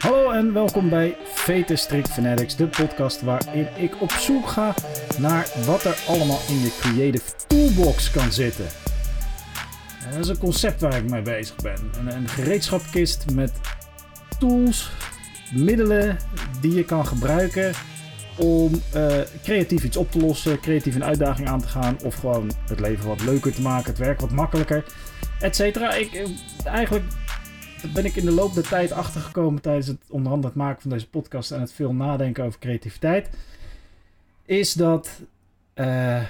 Hallo en welkom bij Vete Strict Fanatics, de podcast waarin ik op zoek ga naar wat er allemaal in je creative toolbox kan zitten. En dat is een concept waar ik mee bezig ben. Een, een gereedschapkist met tools, middelen die je kan gebruiken om uh, creatief iets op te lossen, creatief een uitdaging aan te gaan of gewoon het leven wat leuker te maken, het werk wat makkelijker, et cetera. Ik, eh, eigenlijk ben ik in de loop der tijd achtergekomen tijdens het onder andere het maken van deze podcast en het veel nadenken over creativiteit, is dat uh,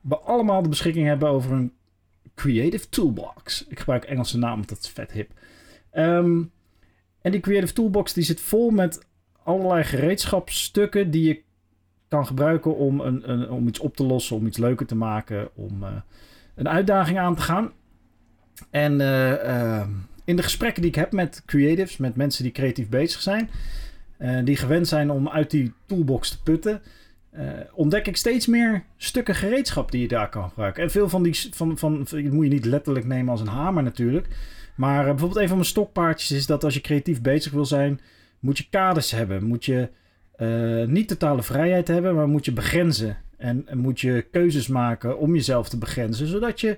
we allemaal de beschikking hebben over een creative toolbox. Ik gebruik Engelse naam, want dat is vet hip. Um, en die creative toolbox die zit vol met allerlei gereedschapstukken die je kan gebruiken om, een, een, om iets op te lossen, om iets leuker te maken, om uh, een uitdaging aan te gaan. En uh, uh, in de gesprekken die ik heb met creatives, met mensen die creatief bezig zijn, die gewend zijn om uit die toolbox te putten, ontdek ik steeds meer stukken gereedschap die je daar kan gebruiken. En veel van die, van, van, moet je niet letterlijk nemen als een hamer natuurlijk. Maar bijvoorbeeld een van mijn stokpaardjes is dat als je creatief bezig wil zijn, moet je kaders hebben. Moet je uh, niet totale vrijheid hebben, maar moet je begrenzen. En, moet je keuzes maken om jezelf te begrenzen, zodat je uh,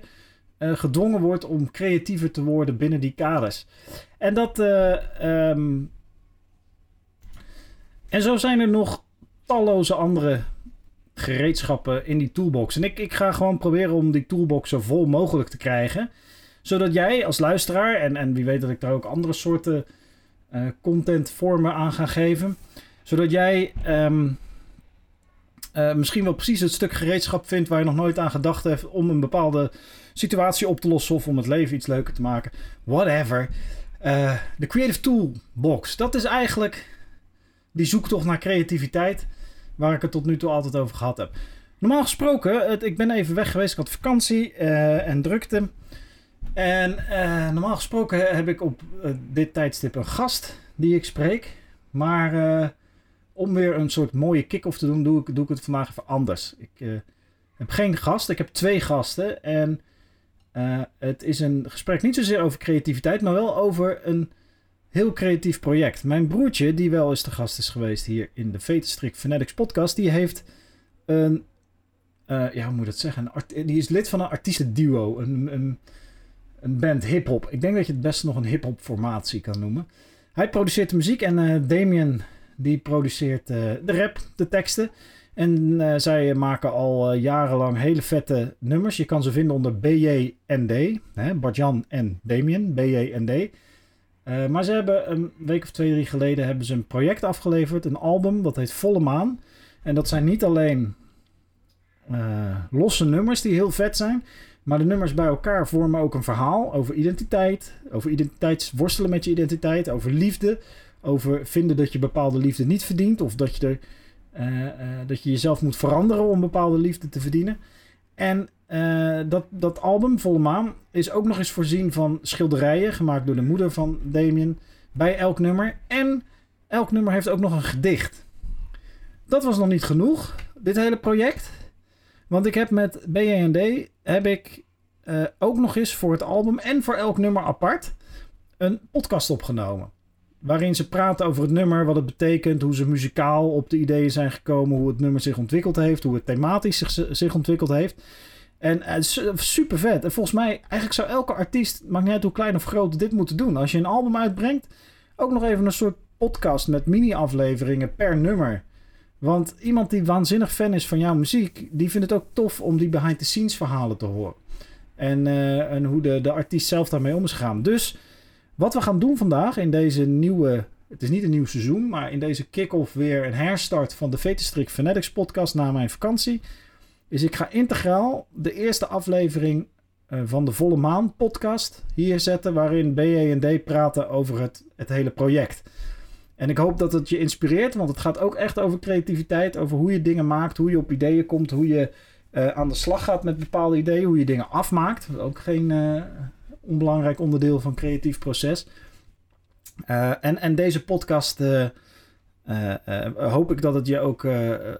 gedwongen wordt om creatiever te worden binnen die kaders. En dat. Uh, um... En zo zijn er nog talloze andere gereedschappen in die toolbox. En ik, ik ga gewoon proberen om die toolbox zo vol mogelijk te krijgen. Zodat jij als luisteraar, en, en wie weet dat ik daar ook andere soorten uh, contentvormen aan ga geven. Zodat jij uh, misschien wel precies het stuk gereedschap vindt waar je nog nooit aan gedacht hebt om een bepaalde situatie op te lossen of om het leven iets leuker te maken. Whatever. Uh, de Creative Toolbox, dat is eigenlijk die zoektocht naar creativiteit waar ik het tot nu toe altijd over gehad heb. Normaal gesproken, het, ik ben even weg geweest, ik had vakantie en drukte. En uh, normaal gesproken heb ik op uh, dit tijdstip een gast die ik spreek. Maar uh, om weer een soort mooie kick-off te doen, doe ik, doe ik het vandaag even anders. Ik heb geen gast, ik heb twee gasten. En het is een gesprek niet zozeer over creativiteit, maar wel over een heel creatief project. Mijn broertje, die wel eens de gast is geweest hier in de Vetenstrik Fanatics podcast, die heeft een, ja hoe moet ik dat zeggen, die is lid van een artiestenduo. Een, een een band hip-hop. Ik denk dat je het best nog een hip-hop formatie kan noemen. Hij produceert de muziek en uh, Damien die produceert de rap, de teksten. En uh, zij maken al jarenlang hele vette nummers. Je kan ze vinden onder BJND. Hè, Bartjan en Damien, BJND. maar ze hebben een week of twee, drie geleden hebben ze een project afgeleverd. Een album, dat heet Volle Maan. En dat zijn niet alleen losse nummers die heel vet zijn. Maar de nummers bij elkaar vormen ook een verhaal over identiteit, over identiteitsworstelen met je identiteit, over liefde, over vinden dat je bepaalde liefde niet verdient of dat je, er, dat je jezelf moet veranderen om bepaalde liefde te verdienen. En uh, dat, dat album, Volle Maan, is ook nog eens voorzien van schilderijen gemaakt door de moeder van Damien bij elk nummer. En elk nummer heeft ook nog een gedicht. Dat was nog niet genoeg, dit hele project. Want ik heb met BND heb ik ook nog eens voor het album en voor elk nummer apart een podcast opgenomen. Waarin ze praten over het nummer, wat het betekent, hoe ze muzikaal op de ideeën zijn gekomen, hoe het nummer zich ontwikkeld heeft, hoe het thematisch zich, zich ontwikkeld heeft. En uh, super vet. En volgens mij, eigenlijk zou elke artiest, maakt niet uit hoe klein of groot, dit moeten doen. Als je een album uitbrengt, ook nog even een soort podcast met mini-afleveringen per nummer. Want iemand die waanzinnig fan is van jouw muziek, die vindt het ook tof om die behind the scenes verhalen te horen. En, uh, en hoe de, de artiest zelf daarmee om is gegaan. Dus wat we gaan doen vandaag in deze nieuwe, het is niet een nieuw seizoen, maar in deze kick-off weer een herstart van de Vetestrik Fanatics podcast na mijn vakantie. Is ik ga integraal de eerste aflevering uh, van de Volle Maan podcast hier zetten, waarin BE&D praten over het, het hele project. En ik hoop dat het je inspireert, want het gaat ook echt over creativiteit, over hoe je dingen maakt, hoe je op ideeën komt, hoe je uh, aan de slag gaat met bepaalde ideeën, hoe je dingen afmaakt. Ook geen uh, onbelangrijk onderdeel van creatief proces. Uh, en, en deze podcast hoop ik dat het je ook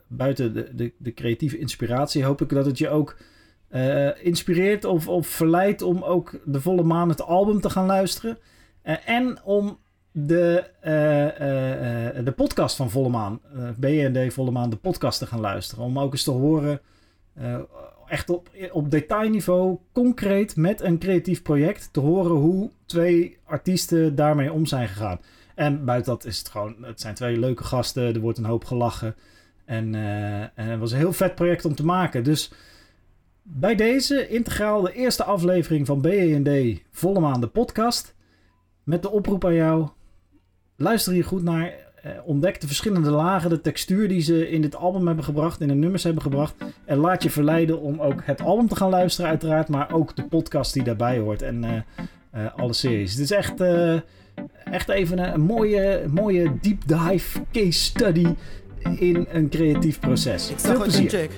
buiten de, de, de, creatieve inspiratie, hoop ik dat het je ook inspireert of, of verleidt om ook de volle maan het album te gaan luisteren. en om de, eh, eh, eh, de podcast van Volle Maan, eh BND Volle Maan, de podcast te gaan luisteren. Om ook eens te horen, eh, echt op, op detailniveau, concreet met een creatief project, te horen hoe twee artiesten daarmee om zijn gegaan. En buiten dat is het gewoon, het zijn twee leuke gasten, er wordt een hoop gelachen. En, eh, en het was een heel vet project om te maken. Dus bij deze integraal de eerste aflevering van BND Volle Maan, de podcast. Met de oproep aan jou. Luister hier goed naar. Eh, ontdek de verschillende lagen, de textuur die ze in dit album hebben gebracht, in de nummers hebben gebracht. En laat je verleiden om ook het album te gaan luisteren, uiteraard. Maar ook de podcast die daarbij hoort. En eh, eh, alle series. Het is echt, echt even een, een mooie, mooie deep dive case study in een creatief proces. Ik zag ooit een chick.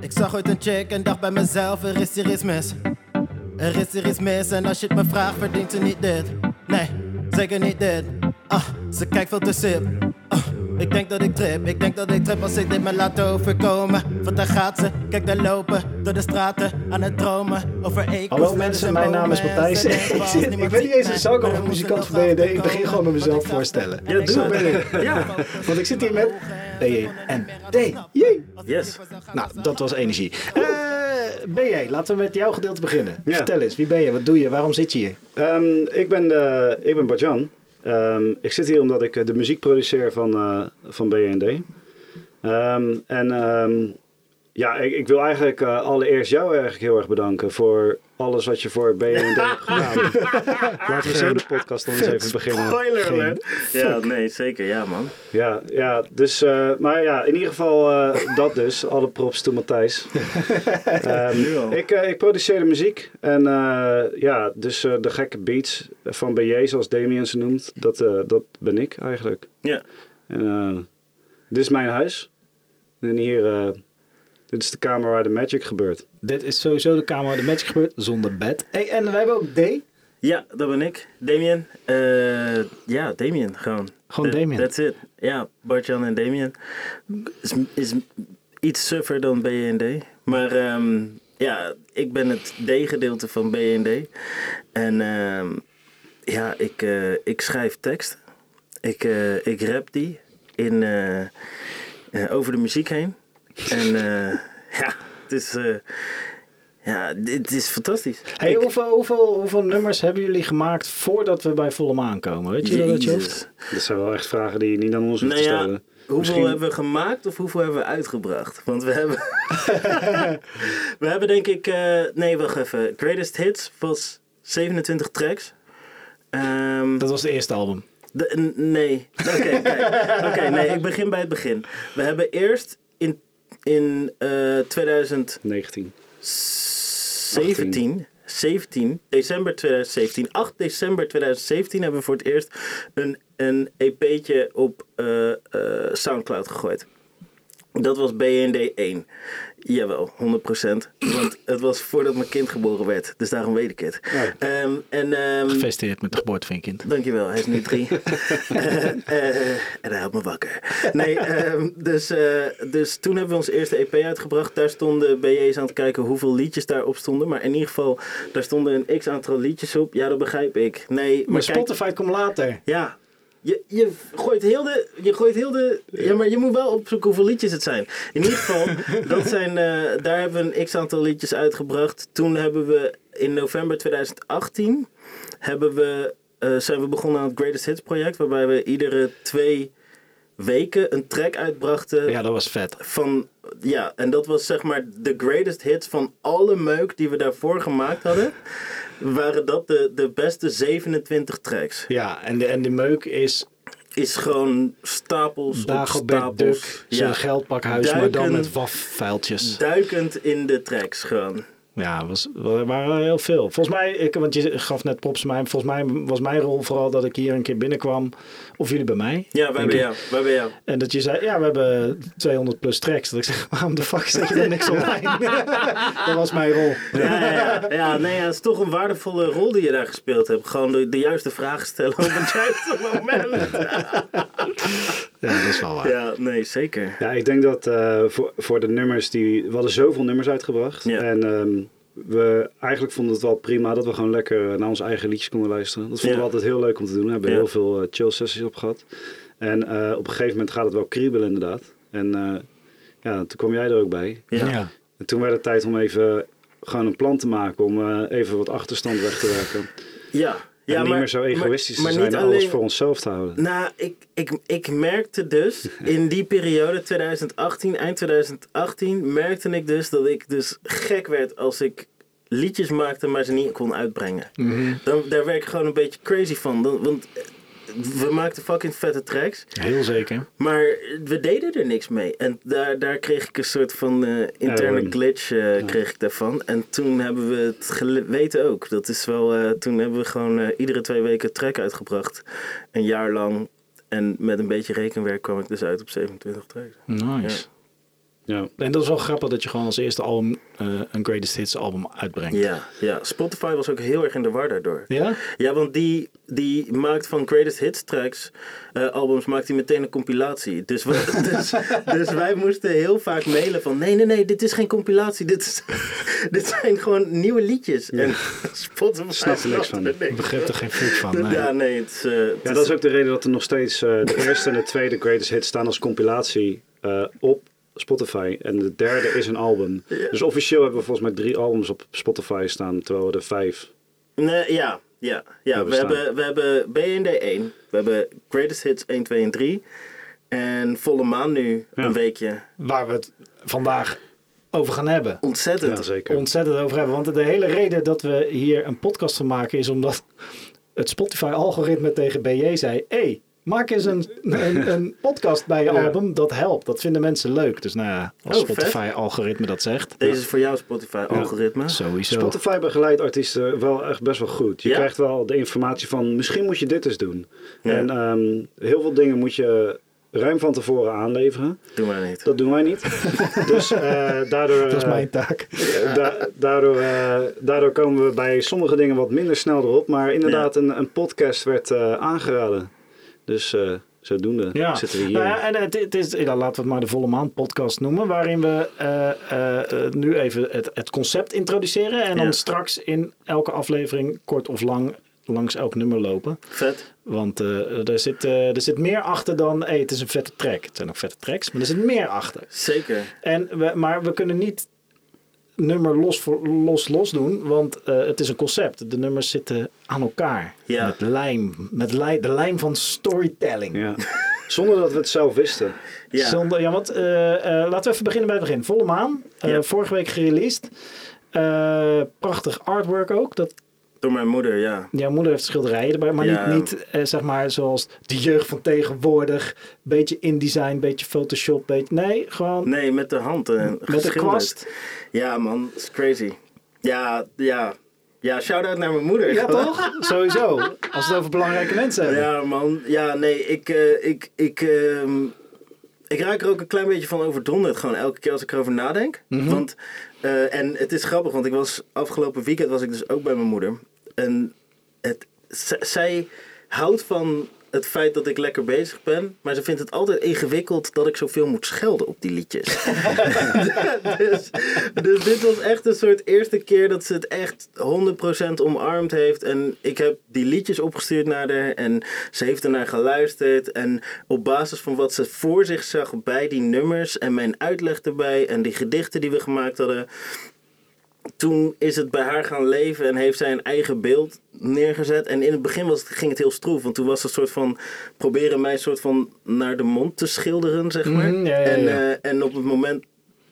Ik zag ooit een chick en dacht bij mezelf, er is hier iets mis. Er is hier iets mis en als je het me vraagt, verdient ze niet dit. Nee, zeker niet dit. Ah, ze kijkt veel te sip. Ah, ik denk dat ik trip, ik denk dat ik trip als ik dit me laat overkomen. Want daar gaat ze, kijk daar lopen, door de straten, aan het dromen. Over eekels, Hallo mensen, mijn naam is Matthijs. Ik, zit- ik ben niet eens een zanger of muzikant van BND. Ik begin gewoon met mezelf voorstellen. Ja, doe ben het. ik. Ja. Want ik zit hier met BJ en D. Jee. Yes. Nou, dat was energie. Eh BJ, laten we met jouw gedeelte beginnen. Ja. Vertel eens, wie ben je? Wat doe je? Waarom zit je hier? Ehm, ik ben, de, ik ben Barjan. Ehm, ik zit hier omdat ik eh, de muziek produceer van, eh van BND. Ehm, en ehm, ja, ik, ik wil eigenlijk eh, allereerst jou eigenlijk heel erg bedanken voor alles wat je voor BND hebt gedaan. Laten we zo de podcast dan eens even beginnen. Spoiler alert. Ja, nee, zeker. Ja, man. Ja, ja, dus, eh, maar ja, in ieder geval eh, dat dus. Alle props to Matthijs. Ehm, Nu al. ik, eh, ik produceer de muziek en eh, ja, dus eh, de gekke beats van BJ, zoals Damien ze noemt, dat, eh, dat ben ik eigenlijk. Ja. En eh, dit is mijn huis. En hier, eh, dit is de kamer waar de magic gebeurt. Dit is sowieso de kamer waar de match gebeurt zonder bed. Hey, en wij hebben ook D. Ja, dat ben ik. Damien. Eh, ja, Damien gewoon. Gewoon That- Damien. That's it. Ja, Bartjan en Damien. Is, is iets suffer dan BND. Maar ehm, ja, ik ben het D-gedeelte van BND. En ehm, ja, ik, eh, ik schrijf teksten. Ik, eh, ik rap die in, eh, eh, over de muziek heen. En eh, ja, het is, eh, ja, dit is fantastisch. Hey, Ik- hoeveel, hoeveel, hoeveel nummers hebben jullie gemaakt voordat we bij Volle Maan komen? Weet je dat je? Jezus. Dat zijn wel echt vragen die je niet aan ons hoeft Nou te ja, stellen. hoeveel Misschien- hebben we gemaakt of hoeveel hebben we uitgebracht? Want we hebben... we hebben denk ik... eh, nee, wacht even. Greatest Hits was 27 tracks. Ehm, Dat was het eerste album. de- nee. Oké, kijk. Oké, nee, ik begin bij het begin. We hebben eerst in, in eh 2000... 19. 17, 17, december 2017, 8 december 2017 hebben we voor het eerst een, een EP'tje op eh, eh, Soundcloud gegooid. Dat was BND 1. Jawel, 100%. Want het was voordat mijn kind geboren werd. Dus daarom weet ik het. Ja. Ehm, en, ehm, Gefeliciteerd met de geboorte van je kind. Dankjewel, hij is nu drie. Eh, eh, en hij houdt me wakker. Nee, ehm, dus, eh, dus toen hebben we ons eerste EP uitgebracht. Daar stonden BJ's aan het kijken hoeveel liedjes daarop stonden. Maar in ieder geval, daar stonden een x aantal liedjes op. Ja, dat begrijp ik. Nee, maar, Maar kijk, Spotify komt later. ja. Je, je gooit heel de. Je gooit heel de. Ja, maar je moet wel opzoeken hoeveel liedjes het zijn. In ieder geval, dat zijn, eh, daar hebben we een x aantal liedjes uitgebracht. Toen hebben we in november 2018 hebben we, eh, zijn we begonnen aan het Greatest Hits project. Waarbij we iedere twee weken een track uitbrachten. Ja, dat was vet. Van, ja, en dat was zeg maar de greatest hits van alle meuk die we daarvoor gemaakt hadden. Waren dat de, de beste 27 tracks. Ja, en de, en de meuk is Is gewoon stapels op Dagobert stapels. Duck, zijn geldpakhuis, maar dan met wafvuiltjes. Duikend in de tracks gewoon. Ja, was, er waren heel veel. Volgens mij, ik, want je gaf net props mij. Volgens mij was mijn rol vooral dat ik hier een keer binnenkwam. Of jullie bij mij. Ja, wij ik. jou. Wij jou. En dat je zei, ja, we hebben 200 plus tracks. Dat ik zeg, waarom de fuck zet je er niks online? dat was mijn rol. Ja, ja, ja. ja nee, ja, het is toch een waardevolle rol die je daar gespeeld hebt. Gewoon de, de juiste vragen stellen op het juiste moment. Ja, dat is wel waar. Ja, nee, zeker. Ja, ik denk dat eh, voor, voor de nummers die... We hadden zoveel nummers uitgebracht. Ja. En ehm, we eigenlijk vonden het wel prima dat we gewoon lekker naar onze eigen liedjes konden luisteren. Dat vonden Ja. we altijd heel leuk om te doen. We hebben Ja. heel veel eh, chill sessies op gehad. En eh, op een gegeven moment gaat het wel kriebelen inderdaad. En eh, ja, toen kwam jij er ook bij. Ja. En toen werd het tijd om even gewoon een plan te maken om eh, even wat achterstand weg te werken. Ja. Ja en niet maar, meer zo egoïstisch maar, te zijn en alles voor onszelf te houden. Nou, ik, ik, ik merkte dus in die periode 2018, eind 2018, merkte ik dus dat ik dus gek werd als ik liedjes maakte, maar ze niet kon uitbrengen. Dan, daar werd ik gewoon een beetje crazy van. Dan, want we maakten fucking vette tracks, Heel zeker. maar we deden er niks mee. En daar, daar kreeg ik een soort van eh, interne Ja, glitch eh, kreeg ik daarvan. En toen hebben we het geweten ook. Dat is wel, eh, toen hebben we gewoon eh, iedere twee weken een track uitgebracht. Een jaar lang. En met een beetje rekenwerk kwam ik dus uit op 27 tracks. Nice. Ja. En dat is wel grappig dat je gewoon als eerste album eh, een Greatest Hits album uitbrengt. Ja, ja, Spotify was ook heel erg in de war daardoor. Ja? Ja, want die, die maakt van Greatest Hits tracks, eh, albums, maakt hij meteen een compilatie. Dus, we, dus, dus wij moesten heel vaak mailen van, nee, nee, nee, dit is geen compilatie. Dit, is, dit zijn gewoon nieuwe liedjes. En Spotify Snap er niks van. er niks Ik begrijp er geen fuck van. Nee. Ja, nee, het eh, het Ja, dat is ook de reden dat er nog steeds eh, de eerste en de tweede Greatest Hits staan als compilatie eh, op Spotify. En de derde is een album. Dus officieel hebben we volgens mij drie albums op Spotify staan, terwijl we er vijf. Nee, ja, ja, ja. Hebben We staan. hebben, we hebben BND 1, we hebben Greatest Hits 1, 2 en 3. En Volle Maan nu Ja. een weekje. Waar we het vandaag over gaan hebben. Ontzettend. Ja, zeker. Ontzettend over hebben. Want de hele reden dat we hier een podcast van maken is omdat het Spotify-algoritme tegen BJ zei: hey, maak eens een, een, een podcast bij je Ja. album. Dat helpt. Dat vinden mensen leuk. Dus nou ja, als Oh. Spotify-algoritme dat zegt. Deze is voor jou Spotify-algoritme. Sowieso. Spotify begeleidt artiesten wel echt best wel goed. Je krijgt wel de informatie van misschien moet je dit eens doen. En ehm, heel veel dingen moet je ruim van tevoren aanleveren. Doe maar niet. Dat doen wij niet. dus eh, daardoor, Dat is eh, mijn taak. da- daardoor, eh, daardoor komen we bij sommige dingen wat minder snel erop. Maar inderdaad, een, een podcast werd aangeraden. Dus eh, zodoende Ja, zitten we hier. Nou ja, en het, het is, ja, laten we het maar de volle maan podcast noemen, waarin we eh, eh, nu even het, het concept introduceren en dan straks in elke aflevering kort of lang langs elk nummer lopen. Vet. Want eh, er, zit, eh, er zit meer achter dan, hey, het is een vette track. Het zijn ook vette tracks, maar er zit meer achter. Zeker. En we, maar we kunnen niet nummer los voor los los doen, want eh, het is een concept. De nummers zitten aan elkaar. Ja. Met lijm. Met lij, de lijm van storytelling. Ja. Zonder dat we het zelf wisten. Ja. Zonder, ja, want eh, eh, laten we even beginnen bij het begin. Volle maan. eh, Ja. Vorige week gereleased. Eh, prachtig artwork ook. Dat, Door mijn moeder, ja. jouw moeder heeft schilderijen erbij. Maar Ja. niet, niet eh, zeg maar zoals de jeugd van tegenwoordig. Beetje InDesign, beetje Photoshop. Beetje, nee, gewoon Nee, met de hand. eh, met de kwast. Ja, man. Is crazy. Ja, ja. Ja, shout-out naar mijn moeder. Ja, toch? Sowieso. Als we het over belangrijke mensen hebben. Ja, man. Ja, nee, ik, eh, ik, ik, ehm, ik raak er ook een klein beetje van overdonderd. Gewoon elke keer als ik erover nadenk. Mhm. Want, eh, en het is grappig, want ik was afgelopen weekend was ik dus ook bij mijn moeder. En het, zij houdt van het feit dat ik lekker bezig ben. Maar ze vindt het altijd ingewikkeld dat ik zoveel moet schelden op die liedjes. dus, dus dit was echt een soort eerste keer dat ze het echt 100% omarmd heeft. En ik heb die liedjes opgestuurd naar haar en ze heeft ernaar geluisterd. En op basis van wat ze voor zich zag bij die nummers en mijn uitleg erbij en die gedichten die we gemaakt hadden. Toen is het bij haar gaan leven en heeft zij een eigen beeld neergezet. En in het begin was het, ging het heel stroef, want toen was het een soort van proberen mij een soort van naar de mond te schilderen, zeg maar. Mhm, ja, ja, En, eh, en op het moment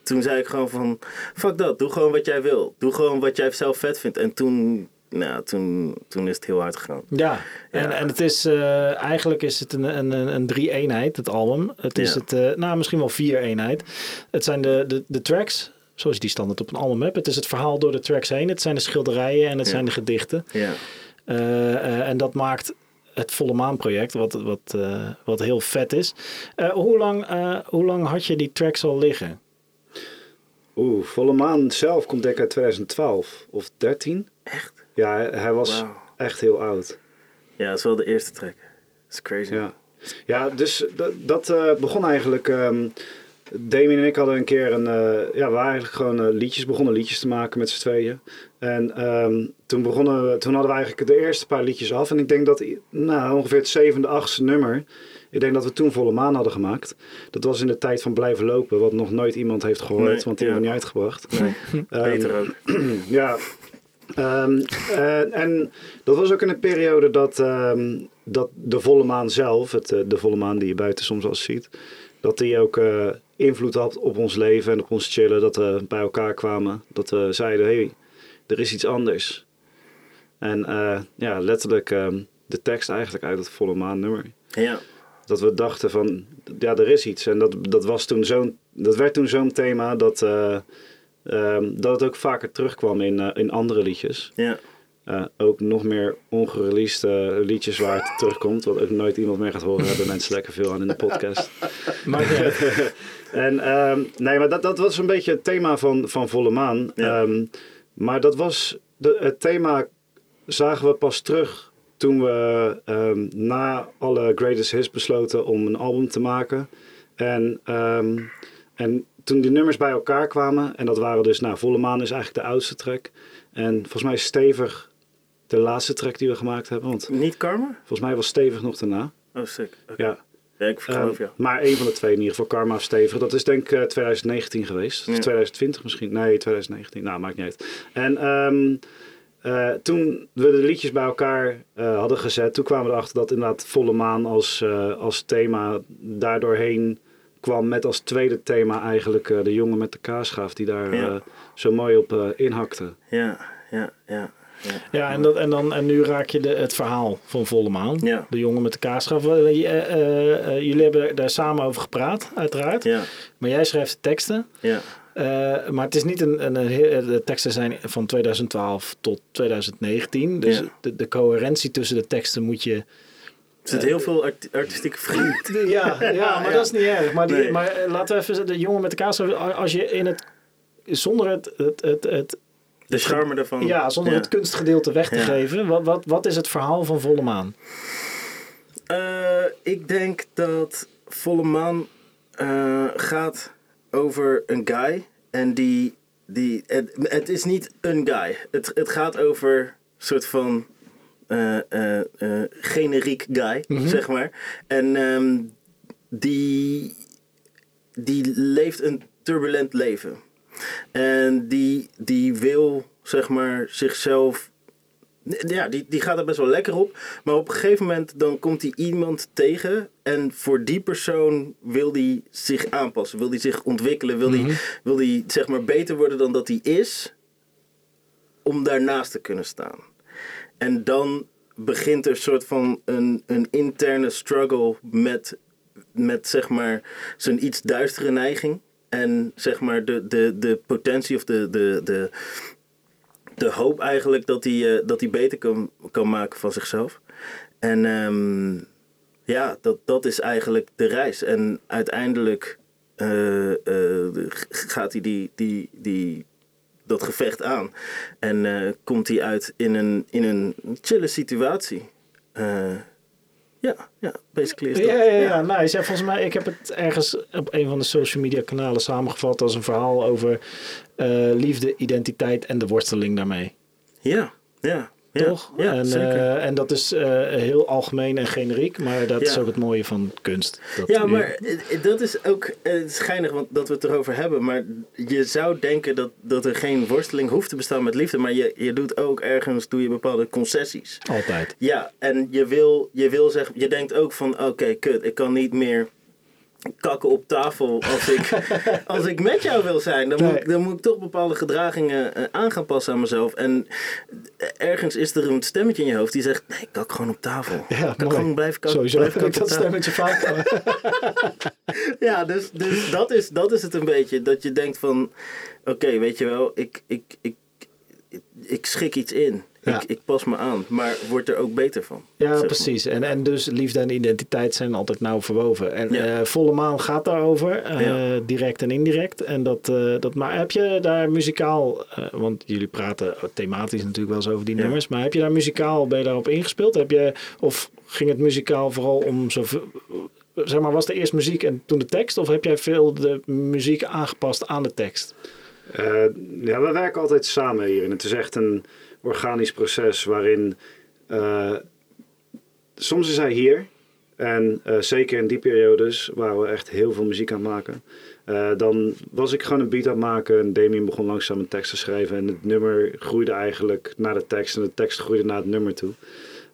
toen zei ik gewoon van, fuck dat, doe gewoon wat jij wil. Doe gewoon wat jij zelf vet vindt. En toen, nou, toen, toen is het heel hard gegaan. Ja, en, Ja. en het is eh, eigenlijk is het een, een, een, een drie-eenheid, het album. Het is Ja. het, eh, nou misschien wel vier-eenheid. Het zijn de, de, de tracks, zoals die standaard op een album hebt. Het is het verhaal door de tracks heen. Het zijn de schilderijen en het Ja. zijn de gedichten. Ja. Eh, eh, en dat maakt het Volle Maan project, wat, wat, eh, wat heel vet is. Eh, hoe, lang, eh, hoe lang had je die tracks al liggen? Oeh, Volle Maan zelf komt denk ik uit 2012 of 13. Echt? Ja, hij, hij was echt heel oud. Ja, dat is wel de eerste track. Dat is crazy. Ja, ja dus dat, dat eh, begon eigenlijk... ehm, Damien en ik hadden een keer een, eh, ja, we waren eigenlijk gewoon eh, liedjes, begonnen liedjes te maken met z'n tweeën. En ehm, toen, begonnen we, toen hadden we eigenlijk de eerste paar liedjes af. En ik denk dat nou, ongeveer het zevende, achtste nummer, ik denk dat we toen Volle Maan hadden gemaakt. Dat was in de tijd van Blijven Lopen, wat nog nooit iemand heeft gehoord, Nee, want die ja. hebben we niet uitgebracht. Nee, Ehm, beter ook. ja. Ehm, en, en dat was ook in een periode dat, dat de volle maan zelf, het, eh, de volle maan die je buiten soms eens ziet, dat die ook eh, invloed had op ons leven en op ons chillen. Dat we bij elkaar kwamen. Dat we zeiden, hé, hey, er is iets anders. En eh, ja, letterlijk ehm, de tekst eigenlijk uit het volle maan nummer. Ja, Dat we dachten van, ja, er is iets. En dat, dat, was toen zo'n, dat werd toen zo'n thema dat, eh, ehm, dat het ook vaker terugkwam in, eh, in andere liedjes. ja. Eh, ook nog meer ongereleased liedjes waar het terugkomt. Wat ook nooit iemand meer gaat horen. Hebben mensen lekker veel aan in de podcast. Maar En ehm, nee, maar dat, dat was een beetje het thema van, van Volle Maan. Ja. Ehm, maar dat was, de, het thema zagen we pas terug toen we ehm, na alle greatest hits besloten om een album te maken. En, en toen die nummers bij elkaar kwamen, en dat waren dus, nou, Volle Maan is eigenlijk de oudste track. En volgens mij Stevig de laatste track die we gemaakt hebben. Want Niet Karma? volgens mij was Stevig nog daarna. Oh, sick. Ja. Ja, ik geloof Ehm, jou. Maar één van de twee in ieder geval, Karma of Stevig. Dat is denk ik eh, 2019 geweest. Of Ja. 2020 misschien. Nee, 2019. Nou, maakt niet uit. En ehm, eh, toen we de liedjes bij elkaar eh, hadden gezet, toen kwamen we erachter dat inderdaad Volle Maan als, eh, als thema daardoorheen kwam. Met als tweede thema eigenlijk eh, de jongen met de kaasschaaf die daar Ja. eh, zo mooi op eh, inhakte. Ja, ja, ja. Ja. En, dat, en, dan, en nu raak je de, het verhaal van Volle Maan. Ja. De jongen met de kaasschaf. Eh, eh, eh, eh, jullie hebben daar samen over gepraat, uiteraard. Ja, Maar jij schrijft de teksten. ja. Maar het is niet een, een, de teksten zijn van 2012 tot 2019. Dus Ja. de, de coherentie tussen de teksten moet je... Er zit heel veel arti- artistieke vrienden. Ja, ja maar ja. dat is niet erg. Maar, die, Nee. maar laten we even de jongen met de kaasschaf. Als je in het... Zonder het, het, het, het De charme ervan. ja, zonder Ja. het kunstgedeelte weg te Ja. geven. Wat, wat, wat is het verhaal van Volle Maan? Eh, ik denk dat Volle Maan eh, gaat over een guy. En die. die het, het is niet een guy. Het, het gaat over een soort van. eh, generiek guy, zeg maar. En ehm, die. die leeft een turbulent leven. En die, die wil, zeg maar, zichzelf ja, die, die gaat er best wel lekker op. Maar op een gegeven moment dan komt hij iemand tegen. En voor die persoon wil hij zich aanpassen. Wil hij zich ontwikkelen. Wil hij wil die, zeg maar beter worden dan dat hij is. Om daarnaast te kunnen staan. En dan begint er een soort van een, een interne struggle met, met zeg maar zijn iets duistere neiging. En zeg maar de, de, de potentie of de, de, de, de hoop eigenlijk dat hij, eh, dat hij beter kan, kan maken van zichzelf. En ehm, ja, dat, dat is eigenlijk de reis. En uiteindelijk eh, eh, gaat hij die, die, die, dat gevecht aan. En komt hij uit in een, in een chille situatie. Ja, ja, basically is dat. Ja, ja, ja, nice. Ja, volgens mij, ik heb het ergens op een van de social media kanalen samengevat als een verhaal over eh, liefde, identiteit en de worsteling daarmee. Ja, ja. Ja, Toch? Ja, en, zeker. eh, en dat is eh, heel algemeen en generiek, maar dat is ook het mooie van kunst. Dat Ja, maar eh, dat is ook geinig want dat we het erover hebben. Maar je zou denken dat, dat er geen worsteling hoeft te bestaan met liefde. Maar je, je doet ook ergens doe je bepaalde concessies. Altijd. Ja, en je wil, je wil zeggen, je denkt ook van oké, kut, ik kan niet meer kakken op tafel als ik, als ik met jou wil zijn. Dan, moet, Nee. ik- dan moet ik toch bepaalde gedragingen eh, aan gaan passen aan mezelf. En ergens is er een stemmetje in je hoofd die zegt, nee, kak gewoon op tafel. Ja, Kak gewoon blijf kakken. Sowieso blijf heb ik dat stemmetje vaak. Ja, dus, dus dat, is, dat is het een beetje. Dat je denkt van, oké, weet je wel, ik, ik, ik, ik, ik schik iets in. Ja. Ik, ik pas me aan, maar word er ook beter van. Ja, maar. precies. En, en dus liefde en identiteit zijn altijd nauw verwoven. En Ja. eh, Volle Maan gaat daarover, eh, Ja. direct en indirect. En dat, eh, dat, maar heb je daar muzikaal, eh, want jullie praten thematisch natuurlijk wel eens over die Ja. nummers, maar heb je daar muzikaal, ben je daarop ingespeeld? Heb je, of ging het muzikaal vooral om zo zeg maar, was er eerst muziek en toen de tekst? Of heb jij veel de muziek aangepast aan de tekst? Eh, ja, we werken altijd samen hierin. Het is echt een organisch proces waarin eh, soms is hij hier. En eh, zeker in die periodes waren we echt heel veel muziek aan maken. Eh, dan was ik gewoon een beat aan het maken en Damien begon langzaam een tekst te schrijven. En het nummer groeide eigenlijk naar de tekst en de tekst groeide naar het nummer toe.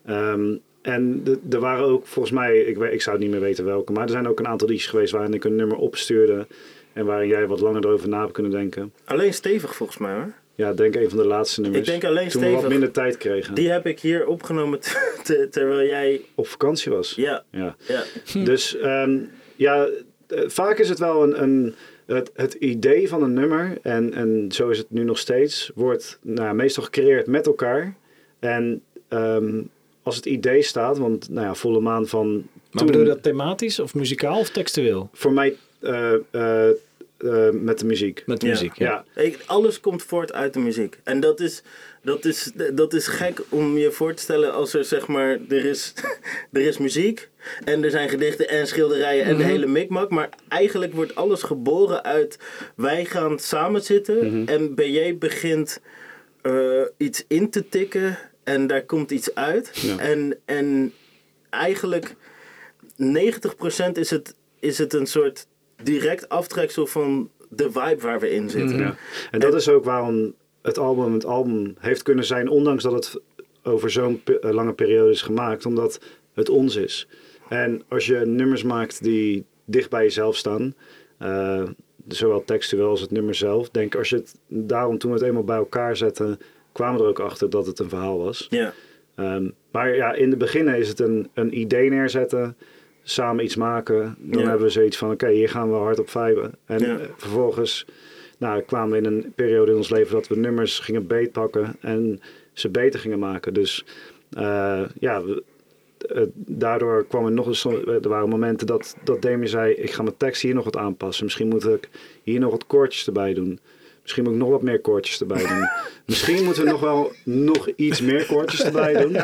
Ehm, en er waren ook volgens mij, ik, ik zou het niet meer weten welke, maar er zijn ook een aantal liedjes geweest waarin ik een nummer opstuurde. En waarin jij wat langer erover na hebt kunnen denken. Alleen stevig volgens mij hoor. Ja, ik denk een van de laatste nummers. Ik denk alleen Toen we wat minder tijd kregen. Die heb ik hier opgenomen te- terwijl jij... Op vakantie was. Ja, Ja. ja. Dus ehm, ja, eh, vaak is het wel een, een, het, het idee van een nummer, en, en zo is het nu nog steeds, wordt nou, meestal gecreëerd met elkaar. En ehm, als het idee staat, want nou ja, volle maan van. Maar toen- bedoel je dat thematisch of muzikaal of textueel? Voor mij eh, eh, eh, met de muziek. Met de Ja. muziek, ja. Ja, Ik- alles komt voort uit de muziek. En dat is, dat, is, dat is gek om je voor te stellen als er zeg maar, er is, er is muziek en er zijn gedichten en schilderijen en de hele mikmak. Maar eigenlijk wordt alles geboren uit, wij gaan samen zitten en BJ begint eh, iets in te tikken en daar komt iets uit. Ja. En, en eigenlijk 90% is het, is het een soort direct aftreksel van de vibe waar we in zitten. Ja. En dat is ook waarom het album het album heeft kunnen zijn, ondanks dat het over zo'n pe- eh, lange periode is gemaakt, omdat het ons is. En als je nummers maakt die dicht bij jezelf staan, eh, zowel textueel als het nummer zelf, denk als je het daarom toen we het eenmaal bij elkaar zetten, kwamen we er ook achter dat het een verhaal was. Ja. Ehm, maar ja, in de beginnen is het een, een idee neerzetten, samen iets maken. Dan Ja. hebben we zoiets van, oké, hier gaan we hard op viben. En Ja. vervolgens nou, kwamen we in een periode in ons leven dat we nummers gingen beetpakken en ze beter gingen maken. Dus eh, ja, we- daardoor kwam er nog eens, er waren momenten dat, dat Damien zei, ik ga mijn tekst hier nog wat aanpassen. Misschien moet ik hier nog wat koortjes erbij doen. Misschien moet ik nog wat meer koortjes erbij doen. Misschien moeten we nog wel nog iets meer koortjes erbij doen.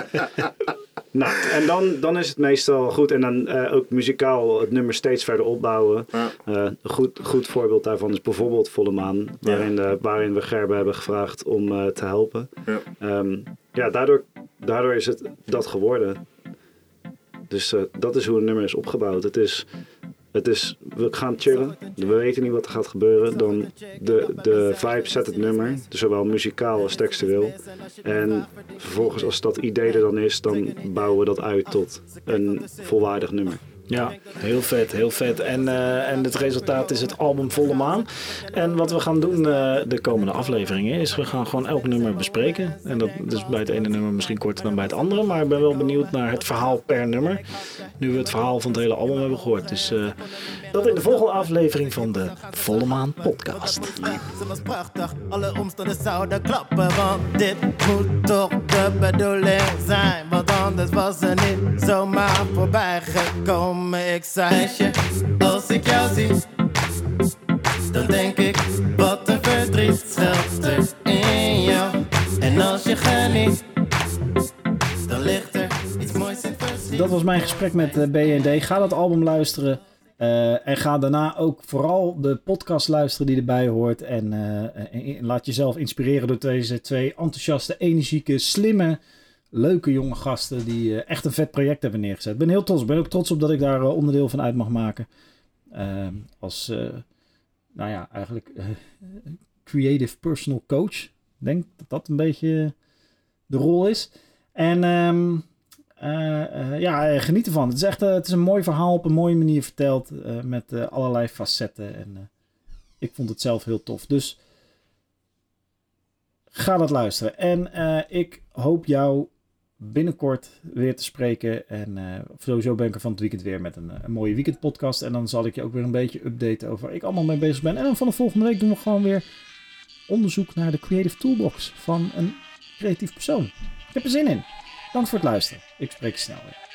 Nou, en dan, dan is het meestal goed. En dan eh, ook muzikaal het nummer steeds verder opbouwen. Ja. Eh, een goed, goed voorbeeld daarvan is bijvoorbeeld Volle Maan. Waarin, eh, waarin we Gerben hebben gevraagd om te helpen. Ja. Ehm, ja, daardoor, daardoor is het dat geworden. Dus dat is hoe een nummer is opgebouwd. Het is, het is, we gaan chillen. We weten niet wat er gaat gebeuren. Dan de, de vibe zet het nummer. Dus zowel muzikaal als textueel. En vervolgens als dat idee er dan is, dan bouwen we dat uit tot een volwaardig nummer. Ja, heel vet, heel vet. En, eh, en het resultaat is het album Volle Maan. En wat we gaan doen eh, de komende afleveringen is we gaan gewoon elk nummer bespreken. En dat is bij het ene nummer misschien korter dan bij het andere. Maar ik ben wel benieuwd naar het verhaal per nummer. Nu we het verhaal van het hele album hebben gehoord. Dus eh, dat in de volgende aflevering van de Volle Maan podcast. Alle omstanders zouden klappen. Want dit moet toch de bedoeling zijn. Want anders was er niet zomaar voorbij gekomen. Ik als ik jou zie, dan denk ik, wat een verdriet schuilt. En als je geniet, dan ligt er iets moois in Dat was mijn gesprek met eh, BND. Ga dat album luisteren. eh, en ga daarna ook vooral de podcast luisteren die erbij hoort. En, eh, en- en laat jezelf inspireren door deze twee enthousiaste, energieke, slimme, leuke jonge gasten. Die eh, echt een vet project hebben neergezet. Ik ben heel trots. Ik ben ook trots op dat ik daar eh, onderdeel van uit mag maken. Eh, als, eh, nou ja, eigenlijk creative personal coach. Ik denk dat dat een beetje de rol is. En ehm, eh, eh, ja, geniet ervan. Het is echt het is een mooi verhaal op een mooie manier verteld. met allerlei facetten. En ik vond het zelf heel tof. Dus ga dat luisteren. En ik hoop jou binnenkort weer te spreken. En eh, sowieso ben ik er van het weekend weer met een, eh, mooie weekendpodcast. En dan zal ik je ook weer een beetje updaten over waar ik allemaal mee bezig ben. En dan van de volgende week doen we gewoon weer onderzoek naar de Creative Toolbox van een creatief persoon. Ik heb er zin in. Dank voor het luisteren. Ik spreek je snel weer.